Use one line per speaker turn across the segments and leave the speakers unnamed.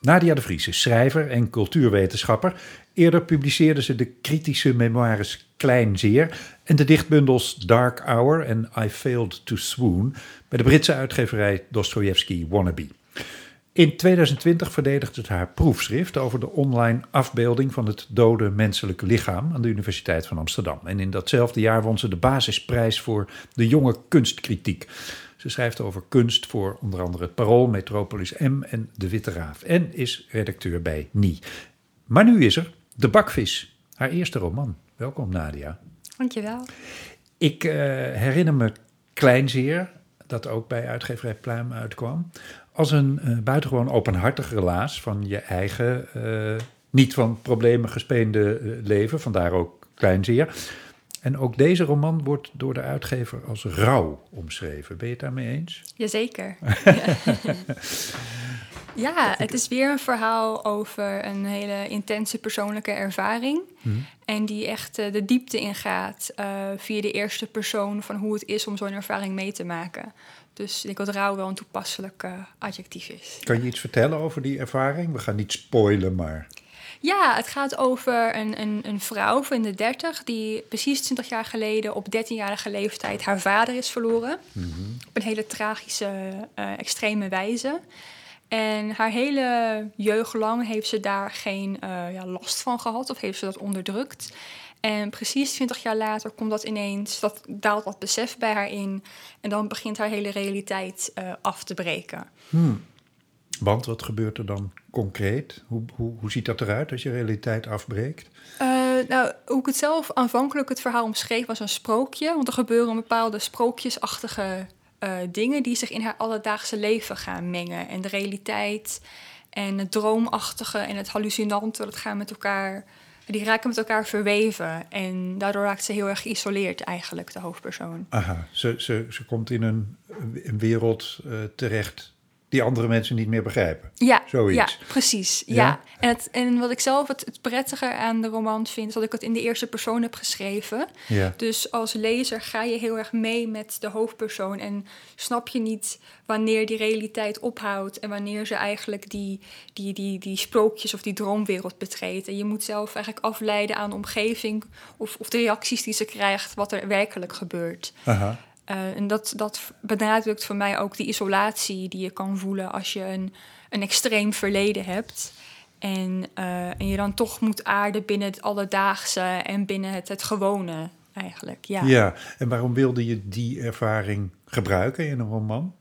Nadia de Vries is schrijver en cultuurwetenschapper. Eerder publiceerde ze de kritische memoires Kleinzeer en de dichtbundels Dark Hour en I Failed to Swoon bij de Britse uitgeverij Dostoevsky Wannabe. In 2020 verdedigde ze haar proefschrift over de online afbeelding van het dode menselijke lichaam aan de Universiteit van Amsterdam. En in datzelfde jaar won ze de basisprijs voor de jonge kunstkritiek. Ze schrijft over kunst voor onder andere het Parool, Metropolis M en De Witte Raaf. En is redacteur bij NIE. Maar nu is er De Bakvis, haar eerste roman. Welkom Nadia.
Dankjewel.
Ik uh, herinner me Kleinzeer, dat ook bij uitgeverij Pluim uitkwam, als een uh, buitengewoon openhartig relaas van je eigen, uh, niet van problemen gespeende leven, vandaar ook Kleinzeer. En ook deze roman wordt door de uitgever als rouw omschreven. Ben je het daarmee eens?
Jazeker. ja, het is weer een verhaal over een hele intense persoonlijke ervaring. Hmm. En die echt de diepte ingaat via de eerste persoon van hoe het is om zo'n ervaring mee te maken. Dus ik denk dat rouw wel een toepasselijk uh, adjectief is.
Kan je iets vertellen over die ervaring? We gaan niet spoilen, maar.
Ja, het gaat over een, een, een vrouw van de 30 die precies 20 jaar geleden op 13-jarige leeftijd haar vader is verloren. Mm Op een hele tragische, uh, extreme wijze. En haar hele jeugd lang heeft ze daar geen uh, ja, last van gehad of heeft ze dat onderdrukt. En precies 20 jaar later komt dat ineens, dat daalt dat besef bij haar in. En dan begint haar hele realiteit uh, af te breken.
Hmm. Want wat gebeurt er dan concreet? Hoe, hoe, hoe ziet dat eruit als je realiteit afbreekt?
Uh, nou, hoe ik het zelf aanvankelijk het verhaal omschreef was een sprookje. Want er gebeuren bepaalde sprookjesachtige uh, dingen die zich in haar alledaagse leven gaan mengen. En de realiteit en het droomachtige en het hallucinante, dat gaan met elkaar, die raken met elkaar verweven. En daardoor raakt ze heel erg geïsoleerd eigenlijk, de hoofdpersoon.
Aha, ze, ze, ze komt in een, wereld uh, terecht die andere mensen niet meer begrijpen.
Ja,
Zoiets.
ja precies. Ja. En, het, en wat ik zelf het, het prettige aan de roman vind, is dat ik het in de eerste persoon heb geschreven.
Ja.
Dus als lezer ga je heel erg mee met de hoofdpersoon en snap je niet wanneer die realiteit ophoudt en wanneer ze eigenlijk die, die, die, die sprookjes of die droomwereld betreedt. En je moet zelf eigenlijk afleiden aan de omgeving of, of de reacties die ze krijgt, wat er werkelijk gebeurt.
Aha.
Uh, en dat, dat benadrukt voor mij ook die isolatie die je kan voelen als je een, een extreem verleden hebt. En, uh, en je dan toch moet aarden binnen het alledaagse en binnen het, het gewone eigenlijk. Ja.
ja, en waarom wilde je die ervaring gebruiken in een roman?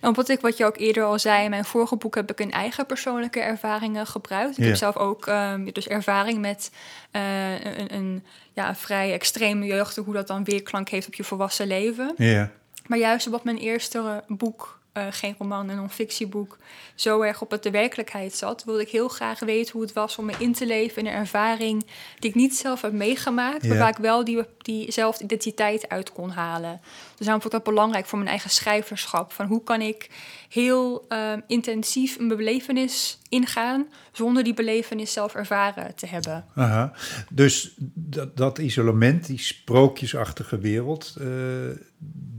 Wat, ik, wat je ook eerder al zei, in mijn vorige boek heb ik een eigen persoonlijke ervaringen gebruikt. Ik
Ja.
heb zelf ook um, dus ervaring met uh, een, een, ja, een vrij extreme jeugd, hoe dat dan weerklank heeft op je volwassen leven.
Ja,
Maar juist omdat mijn eerste boek, uh, geen roman, een non-fictieboek, zo erg op het de werkelijkheid zat, wilde ik heel graag weten hoe het was om me in te leven in een ervaring die ik niet zelf heb meegemaakt, maar
Ja.
waar ik wel die, diezelfde identiteit uit kon halen. Dus daarom vond ik dat belangrijk voor mijn eigen schrijverschap. Van hoe kan ik heel uh, intensief een belevenis ingaan zonder die belevenis zelf ervaren te hebben.
aha. Dus dat, dat isolement, die sprookjesachtige wereld, uh,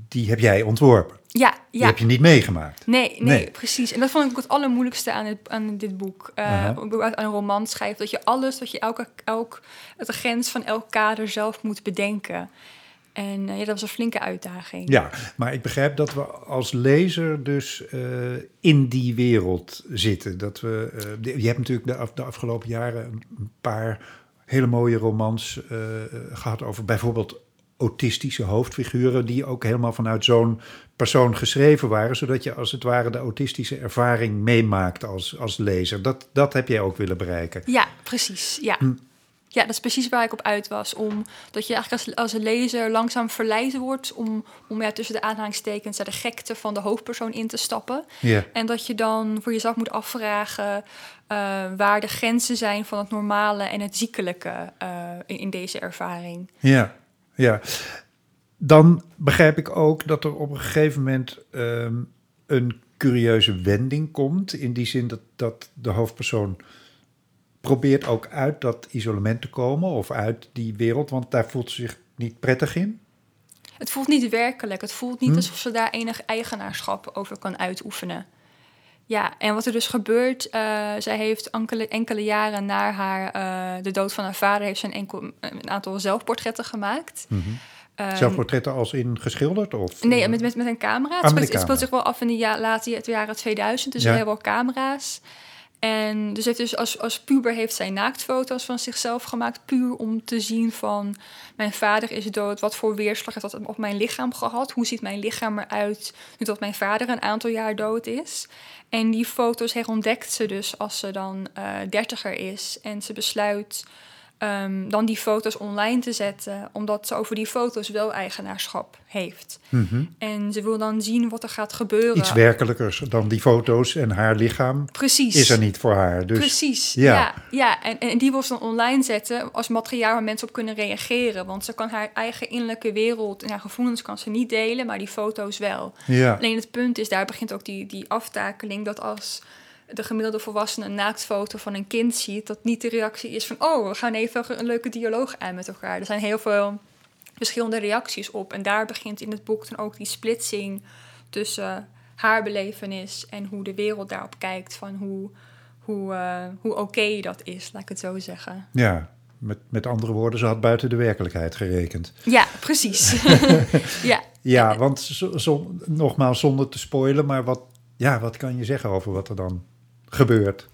die heb jij ontworpen.
Ja,
Die
ja.
heb je niet meegemaakt.
Nee, nee,
Nee.
precies. En dat vond ik ook het allermoeilijkste aan, het, aan dit boek. Uh. Aan een roman schrijft. Dat je alles, dat je elke, elk, de grens van elk kader zelf moet bedenken. En uh, ja, dat was een flinke uitdaging.
Ja, maar ik begrijp dat we als lezer dus uh, in die wereld zitten. Dat we, je hebt natuurlijk de, af, de, afgelopen jaren een paar hele mooie romans gehad over bijvoorbeeld autistische hoofdfiguren, die ook helemaal vanuit zo'n persoon geschreven waren, zodat je als het ware de autistische ervaring meemaakt als, als lezer. Dat, dat heb jij ook willen bereiken.
Ja, precies. Ja. Hm. Ja, dat is precies waar ik op uit was. Om, dat je eigenlijk als, als een lezer langzaam verleid wordt om, om ja, tussen de aanhalingstekens de gekte van de hoofdpersoon in te stappen.
Ja.
En dat je dan voor jezelf moet afvragen uh, waar de grenzen zijn van het normale en het ziekelijke uh, in, in deze ervaring.
Ja, ja. Dan begrijp ik ook dat er op een gegeven moment um, een curieuze wending komt. In die zin dat, dat de hoofdpersoon probeert ook uit dat isolement te komen of uit die wereld, want daar voelt ze zich niet prettig in.
Het voelt niet werkelijk. Het voelt niet
Hm?
alsof ze daar enig eigenaarschap over kan uitoefenen. Ja, en wat er dus gebeurt, eh, zij heeft enkele, enkele jaren na haar, eh, de dood van haar vader, heeft ze een, een aantal zelfportretten gemaakt. Ehm,
Zelfportretten als in geschilderd? Of,
Nee, met, met, met een camera.
Ah,
het,
met
speelt,
een
het speelt zich wel af in de ja, late jaren 2000, dus
Ja.
er hebben wel camera's. En dus heeft dus als, als puber heeft zij naaktfoto's van zichzelf gemaakt, puur om te zien van mijn vader is dood, wat voor weerslag heeft dat op mijn lichaam gehad, hoe ziet mijn lichaam eruit nu dat mijn vader een aantal jaar dood is. En die foto's herontdekt ze dus als ze dan eh dertiger is en ze besluit ehm, dan die foto's online te zetten, omdat ze over die foto's wel eigenaarschap heeft.
Mhm.
En ze wil dan zien wat er gaat gebeuren.
Iets werkelijkers dan die foto's en haar lichaam
Precies.
is er niet voor haar. Dus
Precies,
ja.
ja. ja, En, en die wil ze dan online zetten als materiaal waar mensen op kunnen reageren. Want ze kan haar eigen innerlijke wereld en haar gevoelens kan ze niet delen, maar die foto's wel.
ja.
Alleen het punt is, daar begint ook die, die aftakeling... dat als de gemiddelde volwassene een naaktfoto van een kind ziet... dat niet de reactie is van... oh, we gaan even een leuke dialoog aan met elkaar. Er zijn heel veel verschillende reacties op. En daar begint in het boek dan ook die splitsing... tussen haar belevenis en hoe de wereld daarop kijkt... van hoe, hoe, eh, hoe oké dat is, laat ik het zo zeggen.
ja. Met, met andere woorden, ze had buiten de werkelijkheid gerekend.
Ja, precies. ja.
Ja, want zo, zo- nogmaals, zonder te spoilen, maar wat, ja, wat kan je zeggen over wat er dan gebeurt?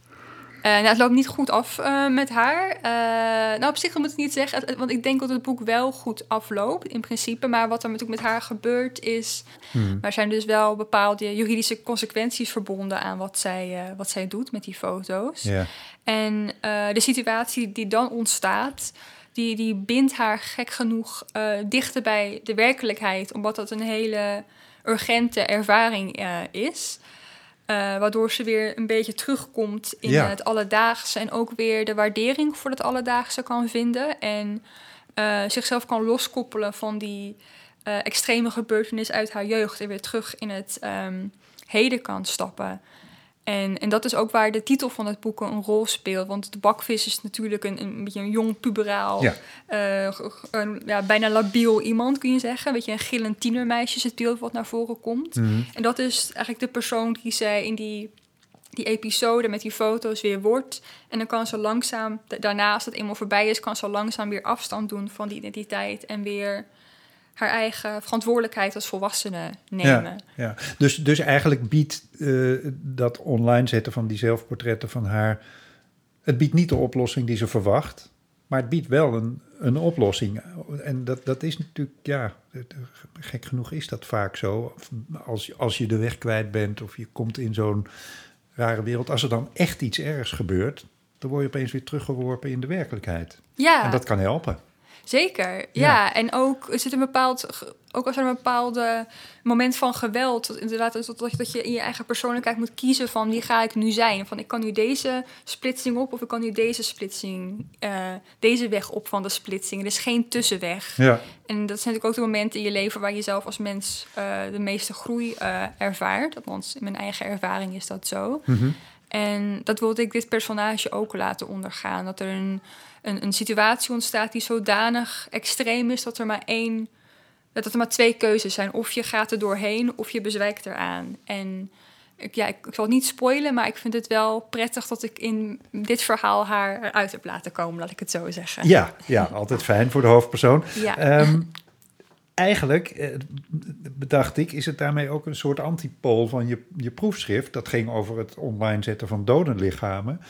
Eh, nou, het loopt niet goed af eh, met haar. Eh, nou, op zich moet ik niet zeggen, want ik denk dat het boek wel goed afloopt in principe. Maar wat er natuurlijk met haar gebeurt is,
Hmm.
er zijn dus wel bepaalde juridische consequenties verbonden aan wat zij, wat zij doet met die foto's. En de situatie die dan ontstaat, die, die bindt haar gek genoeg dichter bij de werkelijkheid, omdat dat een hele urgente ervaring is. Eh, waardoor ze weer een beetje terugkomt in
Ja.
het alledaagse en ook weer de waardering voor het alledaagse kan vinden. En eh, zichzelf kan loskoppelen van die eh, extreme gebeurtenis uit haar jeugd en weer terug in het ehm, heden kan stappen. En, en dat is ook waar de titel van het boek een rol speelt. Want de bakvis is natuurlijk een, een beetje een jong puberaal,
Ja.
eh, een, ja, bijna labiel iemand kun je zeggen. Een beetje een gillend tienermeisje is het beeld wat naar voren komt.
Mhm.
En dat is eigenlijk de persoon die zij in die, die episode met die foto's weer wordt. En dan kan ze langzaam, da- daarna als het eenmaal voorbij is, kan ze langzaam weer afstand doen van die identiteit. En weer haar eigen verantwoordelijkheid als volwassene nemen.
Ja, ja. Dus, dus eigenlijk biedt eh, dat online zetten van die zelfportretten van haar... het biedt niet de oplossing die ze verwacht... maar het biedt wel een, een oplossing. En dat, dat is natuurlijk, ja, gek genoeg is dat vaak zo. Als, als je de weg kwijt bent of je komt in zo'n rare wereld... als er dan echt iets ergs gebeurt... dan word je opeens weer teruggeworpen in de werkelijkheid.
Ja.
En dat kan helpen.
Zeker, ja.
Ja.
En ook er zit een bepaald, ook als er een bepaald moment van geweld, dat inderdaad dat, dat je in je eigen persoonlijkheid moet kiezen van wie ga ik nu zijn. Van ik kan nu deze splitsing op of ik kan nu deze splitsing, eh, deze weg op van de splitsing. Er is geen tussenweg.
Ja,
En dat zijn natuurlijk ook de momenten in je leven waar je zelf als mens eh, de meeste groei eh, ervaart. Althans, in mijn eigen ervaring is dat zo.
Mhm.
En dat wilde ik dit personage ook laten ondergaan. Dat er een, een, een situatie ontstaat die zodanig extreem is dat er maar één. Dat er maar twee keuzes zijn. Of je gaat er doorheen of je bezwijkt eraan. En ik, ja, ik, ik zal het niet spoilen, maar ik vind het wel prettig dat ik in dit verhaal haar eruit heb laten komen, laat ik het zo zeggen.
ja, ja, altijd fijn voor de hoofdpersoon.
Ja.
Ehm, eigenlijk, eh, bedacht ik, is het daarmee ook een soort antipool van je, je proefschrift. Dat ging over het online zetten van dodenlichamen.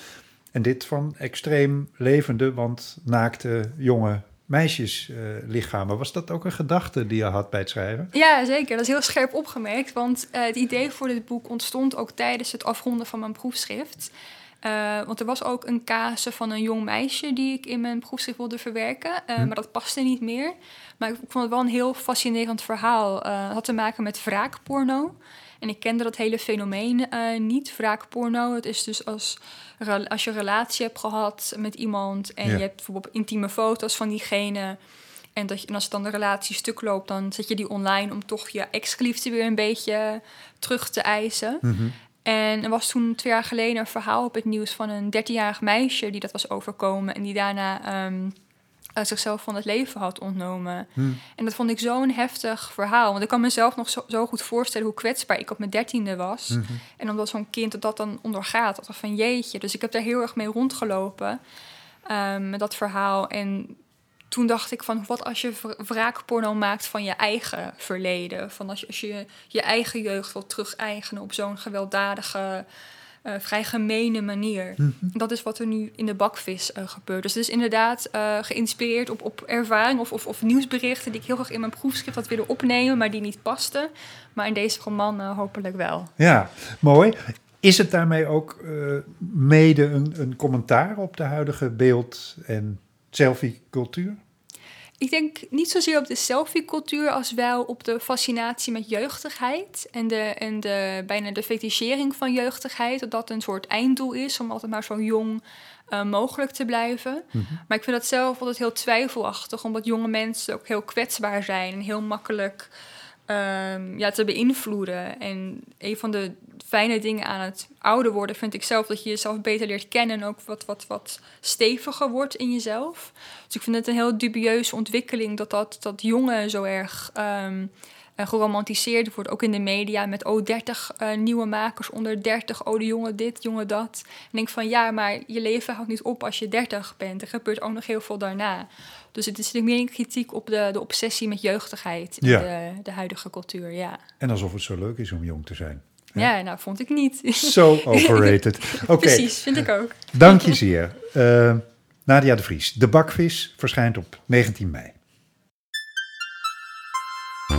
En dit van extreem levende, want naakte jonge meisjeslichamen. Was dat ook een gedachte die je had bij het schrijven?
Ja, zeker. Dat is heel scherp opgemerkt. Want eh, het idee voor dit boek ontstond ook tijdens het afronden van mijn proefschrift. Eh, want er was ook een casus van een jong meisje die ik in mijn proefschrift wilde verwerken. eh,
Hm.
Maar dat paste niet meer. Maar ik vond het wel een heel fascinerend verhaal. Eh, het had te maken met wraakporno. En ik kende dat hele fenomeen niet, wraakporno. Het is dus als, als je een relatie hebt gehad met iemand... en
Ja.
je hebt bijvoorbeeld intieme foto's van diegene... En, dat je, en als dan de relatie stuk loopt, dan zet je die online om toch je ex-geliefde weer een beetje terug te eisen.
Mhm.
En er was toen twee jaar geleden een verhaal op het nieuws van een 13-jarig meisje die dat was overkomen. En die daarna ehm, eh, zichzelf van het leven had ontnomen.
Hm.
En dat vond ik zo'n heftig verhaal. Want ik kan mezelf nog zo, zo goed voorstellen hoe kwetsbaar ik op mijn dertiende was.
Mhm.
En omdat zo'n kind dat dan ondergaat, dat van jeetje. Dus ik heb daar heel erg mee rondgelopen ehm, met dat verhaal. En toen dacht ik van, wat als je wra- wraakporno maakt van je eigen verleden? Van als je als je, je eigen jeugd wil terug-eigenen op zo'n gewelddadige, eh, vrij gemene manier.
Mhm.
Dat is wat er nu in de bakvis eh, gebeurt. Dus het is inderdaad eh, geïnspireerd op, op ervaring of, of, of nieuwsberichten... die ik heel graag in mijn proefschrift had willen opnemen, maar die niet pasten. Maar in deze roman hopelijk wel.
Ja, mooi. Is het daarmee ook mede een, een commentaar op de huidige beeld- en selfie-cultuur?
Ik denk niet zozeer op de selfie-cultuur als wel op de fascinatie met jeugdigheid. En, de, en de, bijna de fetichering van jeugdigheid. Dat dat een soort einddoel is om altijd maar zo jong eh, mogelijk te blijven. Maar ik vind dat zelf altijd heel twijfelachtig. Omdat jonge mensen ook heel kwetsbaar zijn. En heel makkelijk ehm, ja, te beïnvloeden. En een van de fijne dingen aan het ouder worden vind ik zelf dat je jezelf beter leert kennen. En ook wat, wat, wat steviger wordt in jezelf. Dus ik vind het een heel dubieuze ontwikkeling dat dat, dat jongen zo erg ehm, eh, geromantiseerd wordt. Ook in de media met oh, 30 eh, nieuwe makers onder 30. Oh, de jongen dit, jongen dat. En ik denk van ja, maar je leven houdt niet op als je 30 bent. Er gebeurt ook nog heel veel daarna. Dus het is meer een kritiek op de, de obsessie met jeugdigheid in
Ja.
de, de huidige cultuur. Ja.
En alsof het zo leuk is om jong te zijn.
ja, nou vond ik niet.
Zo overrated. Oké,
Precies, vind ik ook.
dank je zeer. Eh, Nadia de Vries. De bakvis verschijnt op 19 mei.